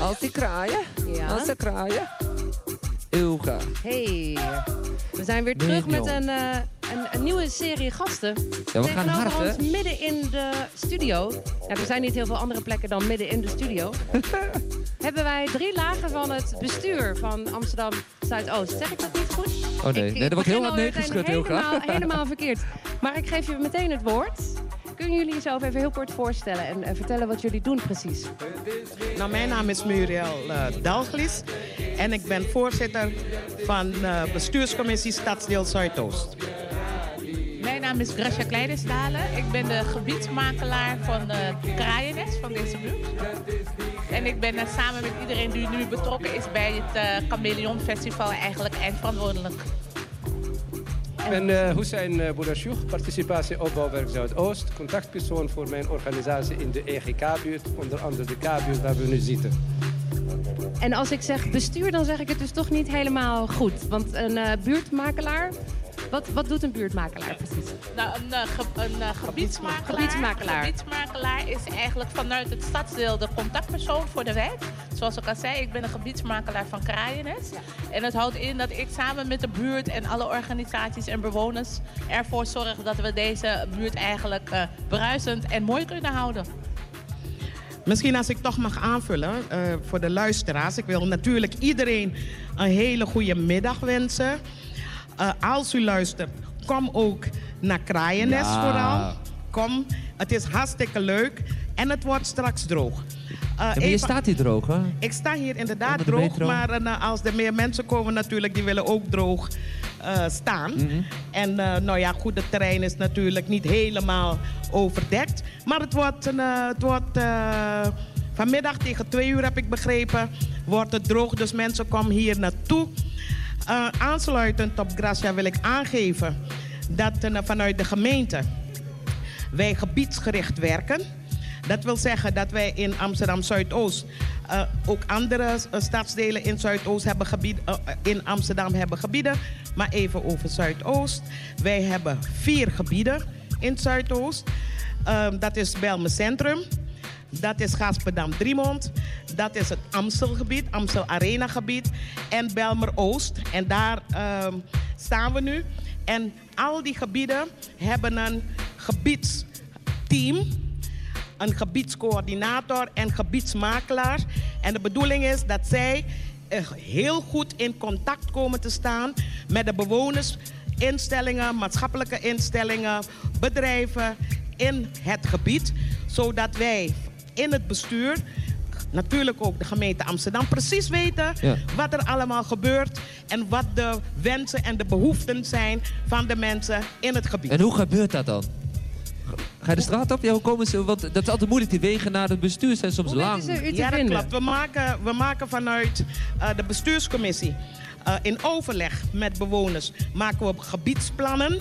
Als die kraaien. Ja. Als ze kraaien. Ilga. Hey, we zijn weer terug met een, eh, een, een nieuwe serie gasten. Ja, we gaan Tegenover hard, hè? ons midden in de studio. Ja, er zijn niet heel veel andere plekken dan midden in de studio. hebben wij drie lagen van het bestuur van Amsterdam Zuidoost. Zeg ik dat niet goed? Oh nee, Ik- nee ik er wordt heel hard alweer neergeschud, Ilga. Helemaal, helemaal verkeerd. Maar ik geef je meteen het woord. Kunnen jullie jezelf even heel kort voorstellen en eh, vertellen wat jullie doen precies? Nou, mijn naam is Muriel eh Dalglis en ik ben voorzitter van de bestuurscommissie Stadsdeel Zuidoost. Mijn naam is Gracia Kleiderstalen. Ik ben de gebiedsmakelaar van de Kraaiennest van deze buurt. En ik ben eh, samen met iedereen die nu betrokken is bij het eh Chameleon Festival eigenlijk eindverantwoordelijk. Ik ben uh, Hussein uh, Boudashouk, participatie opbouwwerk Zuidoost. Contactpersoon voor mijn organisatie in de EGK-buurt, onder andere de K-buurt waar we nu zitten. En als ik zeg bestuur, dan zeg ik het dus toch niet helemaal goed. Want een eh, buurtmakelaar, wat, wat doet een buurtmakelaar precies? Nou, een, eh, ge- een eh, gebiedsmakelaar, Gebiedsmakelaar. gebiedsmakelaar is eigenlijk vanuit het stadsdeel de contactpersoon voor de wijk. Zoals ik al zei, ik ben een gebiedsmakelaar van Kraaiennest. En het houdt in dat ik samen met de buurt en alle organisaties en bewoners ervoor zorg dat we deze buurt eigenlijk eh, bruisend en mooi kunnen houden. Misschien als ik toch mag aanvullen eh, voor de luisteraars. Ik wil natuurlijk iedereen een hele goede middag wensen. Eh, als u luistert, kom ook naar Kraaiennest Ja. vooral. Kom, het is hartstikke leuk en het wordt straks droog. Ja, maar je staat hier droog, hè? Ik sta hier inderdaad droog, maar eh, als er meer mensen komen natuurlijk, die willen ook droog eh, staan. Mhm. En nou ja, goed, het terrein is natuurlijk niet helemaal overdekt. Maar het wordt, een, het wordt vanmiddag tegen twee uur heb ik begrepen, wordt het droog. Dus mensen komen hier naartoe. Aansluitend op Gracia wil ik aangeven dat vanuit de gemeente wij gebiedsgericht werken. Dat wil zeggen dat wij in Amsterdam Zuidoost eh, ook andere eh, stadsdelen in Zuidoost hebben gebieden, eh, in Amsterdam hebben gebieden. Maar even over Zuidoost. Wij hebben vier gebieden in Zuidoost. Ehm, dat is Belme Centrum. Dat is Gasperdam Driemond. Dat is het Amstelgebied, Amstel Arena gebied. En Belmer Oost. En daar ehm, staan we nu. En al die gebieden hebben een gebiedsteam een gebiedscoördinator en gebiedsmakelaar. En de bedoeling is dat zij eh, heel goed in contact komen te staan met de bewoners, instellingen, maatschappelijke instellingen, bedrijven in het gebied. Zodat wij in het bestuur, natuurlijk ook de gemeente Amsterdam, precies weten Ja. wat er allemaal gebeurt en wat de wensen en de behoeften zijn van de mensen in het gebied. En hoe gebeurt dat dan? Ga je de straat op? Ja, hoe komen ze? Want dat is altijd moeilijk. Die wegen naar het bestuur zijn soms Hoe lang. weten ze u te Ja, dat vinden? klopt. We maken, we maken vanuit eh, de bestuurscommissie eh, in overleg met bewoners maken we gebiedsplannen.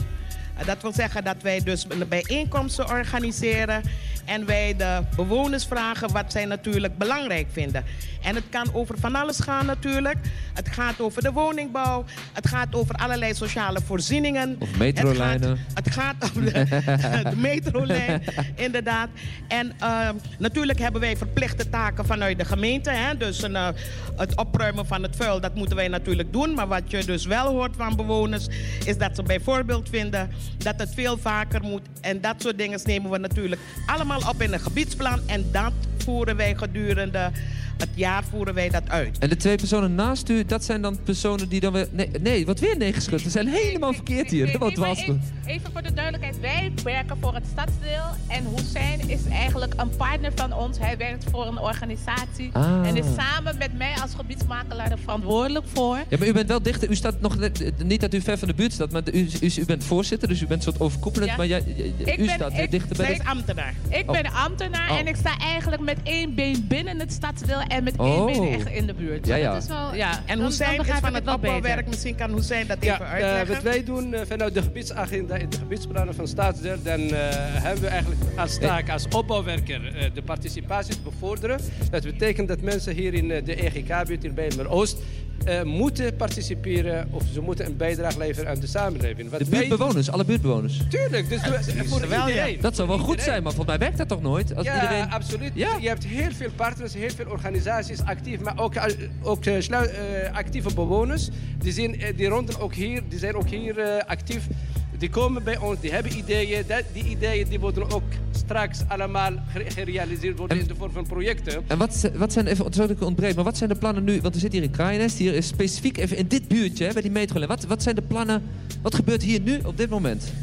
Eh, dat wil zeggen dat wij dus een bijeenkomsten organiseren en wij de bewoners vragen wat zij natuurlijk belangrijk vinden. En het kan over van alles gaan natuurlijk. Het gaat over de woningbouw. Het gaat over allerlei sociale voorzieningen. Of metrolijnen. Het gaat, het gaat om de, de metrolijn, inderdaad. En eh, natuurlijk hebben wij verplichte taken vanuit de gemeente. Hè? Dus een, eh, het opruimen van het vuil, dat moeten wij natuurlijk doen. Maar wat je dus wel hoort van bewoners, is dat ze bijvoorbeeld vinden dat het veel vaker moet. En dat soort dingen nemen we natuurlijk allemaal op in een gebiedsplan. En dat voeren wij gedurende het jaar voeren wij dat uit. En de twee personen naast u, dat zijn dan personen die dan weer... Nee, nee wat weer neergeschud? We zijn helemaal verkeerd hier. Nee, Wat was even, even voor de duidelijkheid. Wij werken voor het stadsdeel. En Hussein is eigenlijk een partner van ons. Hij werkt voor een organisatie. Ah. En is samen met mij als gebiedsmakelaar er verantwoordelijk voor. Ja, maar u bent wel dichter. U staat nog net, niet dat u ver van de buurt staat, maar u, u, u bent voorzitter, dus u bent soort overkoepelend. Ja. Maar jij, Ik u ben- staat ik- dichter bij is de... ambtenaar. Ik Oh. ben ambtenaar Oh. en ik sta eigenlijk met één been binnen het stadsdeel en met één Oh. been echt in de buurt. Ja, ja. Dat is wel, Ja. En is begrijp van het opbouwwerk. Misschien kan Hussein dat Ja, even eh, uitleggen. wat wij doen eh, vanuit de gebiedsagenda in de gebiedsplannen van Staatsdeel, dan eh, hebben we eigenlijk als taak, als opbouwwerker, eh, de participatie te bevorderen. Dat betekent dat mensen hier in de EGK-buurt in Bijlmer Oost eh, moeten participeren of ze moeten een bijdrage leveren aan de samenleving. Wat De wij- buurtbewoners, alle buurtbewoners. Tuurlijk, dus we- voor Wel, ja. iedereen. Dat zou wel goed zijn, maar volgens mij werkt dat toch nooit? Als ja, iedereen... absoluut. Ja. Je hebt heel veel partners, heel veel organisaties actief, maar ook, eh, ook eh, actieve bewoners. Die, zijn, die ronden ook hier, die zijn ook hier eh, actief. Die komen bij ons, die hebben ideeën. Dat, die ideeën die worden ook straks allemaal gere- gerealiseerd worden En- in de vorm van projecten. En wat, wat zijn, even, sorry dat ik ontbreek, maar wat zijn de plannen nu? Want we zitten hier in Kraaienest, hier is specifiek even in dit buurtje, hè, bij die metrolijn. Wat, wat zijn de plannen, wat gebeurt hier nu op dit moment?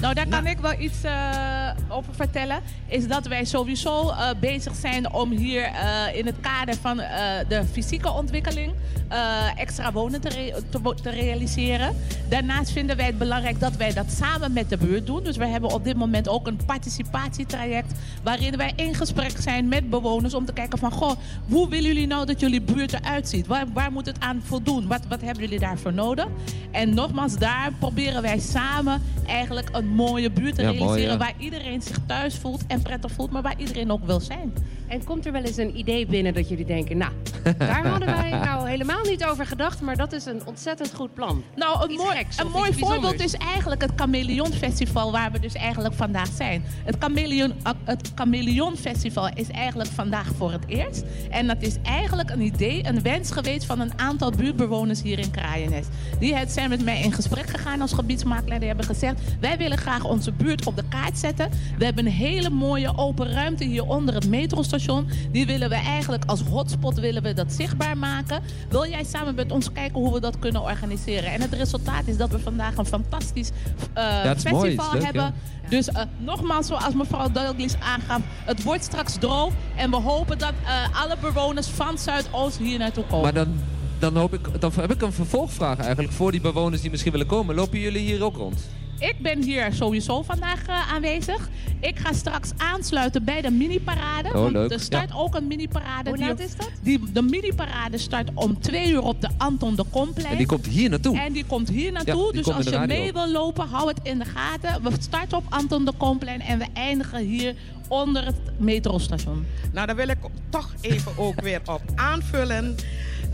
Nou, daar kan ik wel iets eh, over vertellen. Is dat wij sowieso eh, bezig zijn om hier eh, in het kader van eh, de fysieke ontwikkeling eh, extra wonen te, re- te, realiseren. Daarnaast vinden wij het belangrijk dat wij dat samen met de buurt doen. Dus we hebben op dit moment ook een participatietraject waarin wij in gesprek zijn met bewoners om te kijken van goh, hoe willen jullie nou dat jullie buurt eruit ziet? Waar, waar moet het aan voldoen? Wat, wat hebben jullie daarvoor nodig? En nogmaals, daar proberen wij samen eigenlijk een mooie buurt te Ja, mooi, realiseren ja. waar iedereen zich thuis voelt en prettig voelt, maar waar iedereen ook wil zijn. En komt er wel eens een idee binnen dat jullie denken... nou, daar hadden wij nou helemaal niet over gedacht... maar dat is een ontzettend goed plan. Nou, een Iets mooi, geks een mooi voorbeeld is eigenlijk het Chameleon Festival, waar we dus eigenlijk vandaag zijn. Het Chameleon, het Chameleon Festival is eigenlijk vandaag voor het eerst. En dat is eigenlijk een idee, een wens geweest van een aantal buurtbewoners hier in Kraaienest. Die het zijn met mij in gesprek gegaan als gebiedsmakelaar. Die hebben gezegd, wij willen graag onze buurt op de kaart zetten. We hebben een hele mooie open ruimte hier onder het metrostation. Die willen we eigenlijk als hotspot willen we dat zichtbaar maken. Wil jij samen met ons kijken hoe we dat kunnen organiseren? En het resultaat is dat we vandaag een fantastisch is festival leuk, hebben. ja. Dus eh, nogmaals, zoals mevrouw Douglas aangaf, het wordt straks droog. En we hopen dat eh, alle bewoners van Zuidoost hier naartoe komen. Maar dan, dan, hoop ik, dan heb ik een vervolgvraag eigenlijk voor die bewoners die misschien willen komen. Lopen jullie hier ook rond? Ik ben hier sowieso vandaag eh, aanwezig. Ik ga straks aansluiten bij de mini-parade. Oh, want leuk. er start Ja. ook een mini-parade. Hoe laat is dat? Die, de mini-parade start om twee uur op de Anton de Komplein. En die komt hier naartoe. En die komt hier naartoe. dus als je mee wil lopen, hou het in de gaten. We starten op Anton de Komplein en we eindigen hier onder het metrostation. Nou, daar wil ik toch even ook weer op aanvullen.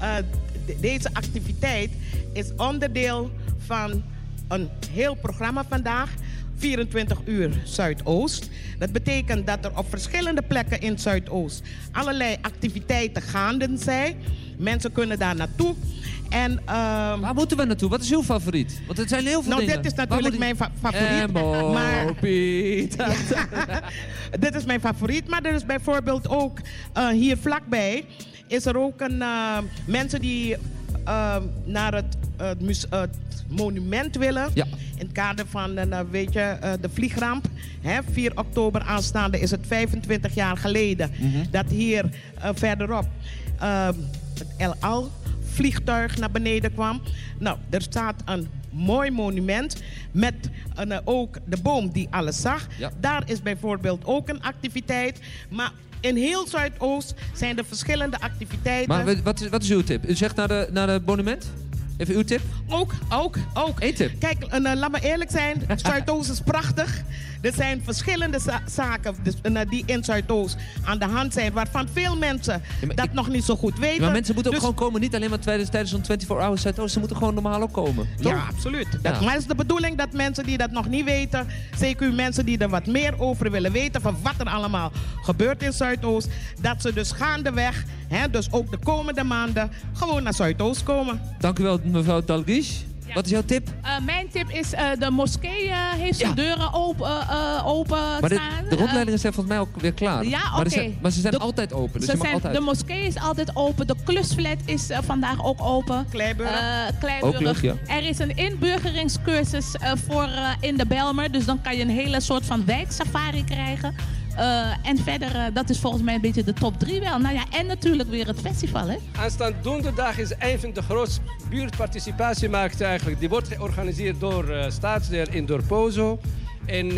Eh, de- deze activiteit is onderdeel van een heel programma vandaag. 24 uur Zuidoost. Dat betekent dat er op verschillende plekken in Zuidoost allerlei activiteiten gaande zijn. Mensen kunnen daar naartoe. En ehm, Waar moeten we naartoe? Wat is uw favoriet? Want het zijn heel veel nou, dingen. dit is natuurlijk mijn fa- favoriet. Emmo, maar dit is mijn favoriet, maar er is bijvoorbeeld ook eh, hier vlakbij is er ook een eh, mensen die eh, naar het, het monument willen. Ja. In het kader van eh, nou, weet je, eh, de vliegramp. Hè, 4 oktober aanstaande is het 25 jaar geleden dat hier eh, verderop eh, het El Al vliegtuig naar beneden kwam. Nou, er staat een mooi monument met een, ook de boom die alles zag. Ja. Daar is bijvoorbeeld ook een activiteit. Maar in heel Zuidoost zijn er verschillende activiteiten. Maar wat is, wat is uw tip? U zegt naar, de, naar het monument? Even uw tip? Ook, ook, ook. Eén tip. Kijk, en, eh, laat me eerlijk zijn. Zuidoost is prachtig. Er zijn verschillende za- zaken dus, eh, die in Zuidoost aan de hand zijn. Waarvan veel mensen dat ik- nog niet zo goed weten. Maar mensen moeten ook Dus- gewoon komen. Niet alleen maar tijdens, tijdens zo'n 24 hours Zuidoost. Ze moeten gewoon normaal ook komen. Toch? Ja, absoluut. Dat, Ja. Maar het is de bedoeling dat mensen die dat nog niet weten, zeker mensen die er wat meer over willen weten van wat er allemaal gebeurt in Zuidoost, dat ze dus gaandeweg, hè, dus ook de komende maanden, gewoon naar Zuidoost komen. Dank u wel, mevrouw Dalgish. Wat is jouw tip? Eh, mijn tip is, eh, de moskee eh, heeft zijn Ja. deuren open, open Maar de, staan. de rondleidingen zijn volgens mij ook weer klaar. ja, maar, oké. ze zijn, maar ze zijn De- altijd open. Dus Ze je mag zijn, altijd. De moskee is altijd open. De klusflat is eh, vandaag ook open. Kleiburg. Eh, Kleiburg. Ook ja. Er is een inburgeringscursus eh, voor eh, in de Belmer. Dus dan kan je een hele soort van wijksafari krijgen. Eh, en verder, eh, dat is volgens mij een beetje de top drie wel. Nou ja, en natuurlijk weer het festival, hè? Aanstaande donderdag is een de grootste buurtparticipatiemarkten eigenlijk. Die wordt georganiseerd door eh Staatsdeel in Dorpozo. En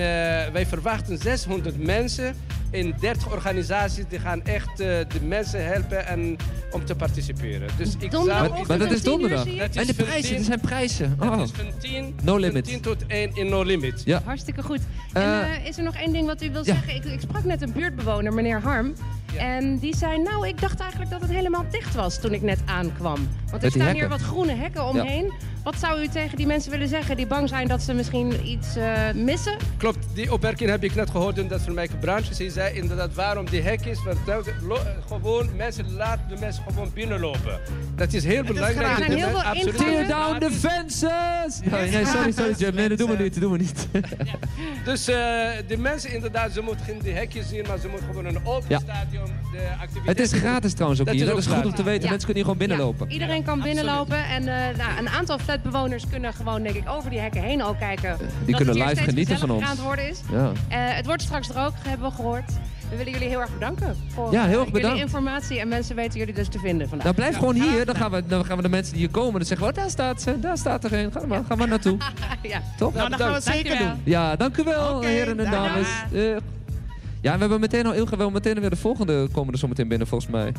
wij verwachten 600 mensen in 30 organisaties. Die gaan echt eh, de mensen helpen en, om te participeren. Dus ik zou... Maar dat is 10 uur, donderdag. Dat is En de prijzen, 10 er zijn prijzen. Dat Oh. is van 10, No van limit. 10 tot 1 in No Limit. Ja. Hartstikke goed. Eh, en eh, is er nog één ding wat u wil ja. zeggen? Ik, ik sprak net een buurtbewoner, meneer Harm. Ja. En die zei, nou, ik dacht eigenlijk dat het helemaal dicht was toen ik net aankwam. Want er staan hier wat groene hekken omheen. Wat zou u tegen die mensen willen zeggen die bang zijn dat ze misschien iets eh, missen? Klopt, die opmerking heb ik net gehoord in dat van mijn branche. Ze zei inderdaad waarom die hek is. Want lo- gewoon mensen laten de mensen gewoon binnenlopen. Dat is heel belangrijk. Er zijn heel veel absoluut Tear down the fences! Nee, nee, sorry, sorry, Jim. Nee, dat doen we niet, dat doen we niet. Dus eh, de mensen inderdaad, ze moeten geen die hekjes zien, maar ze moeten gewoon een open Ja. stadion de activiteiten Het is gratis trouwens ook Dat hier. is Dat is goed om te weten. Ja. Mensen kunnen hier gewoon binnenlopen. Ja, iedereen kan absoluut. binnenlopen en eh, nou, een aantal flatbewoners kunnen gewoon denk ik over die hekken heen al kijken. dat kunnen live genieten van ons. aan het worden is. Ja. Eh, het wordt straks droog, hebben we gehoord. We willen jullie heel erg bedanken voor Ja, heel erg bedankt. jullie informatie en mensen weten jullie dus te vinden vandaag. Nou, blijf gewoon hier. Dan gaan, we, dan gaan we de mensen die hier komen. Dan zeggen we, oh, daar staat ze. Daar staat er een. Ga maar, ga maar naartoe. ja. Toch? Nou, dat gaan we het zeker doen. Ja, dank u wel, heren en dames. Eh, ja, we hebben meteen al wel meteen weer de volgende komen er zo meteen binnen, volgens mij.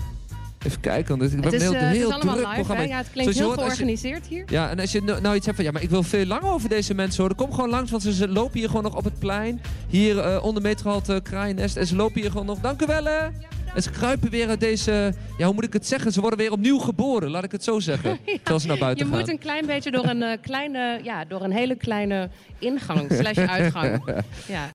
Even kijken, want Het is, een eh, heel, het is druk live, programma. hè? Ja, het klinkt Zoals je heel je- georganiseerd hier. Ja, en als je nou nou iets hebt van, ja, maar ik wil veel langer over deze mensen horen. Kom gewoon langs, want ze, lopen hier gewoon nog op het plein. Hier eh, onder metrohalte Kraaiennest. En ze lopen hier gewoon nog. Dank u wel, hè. En ze kruipen weer uit deze, ja, hoe moet ik het zeggen? Ze worden weer opnieuw geboren, laat ik het zo zeggen. Terwijl ze naar Je buiten gaan. moet een klein beetje door een, eh, kleine, ja, door een hele kleine ingang slash uitgang. Ja.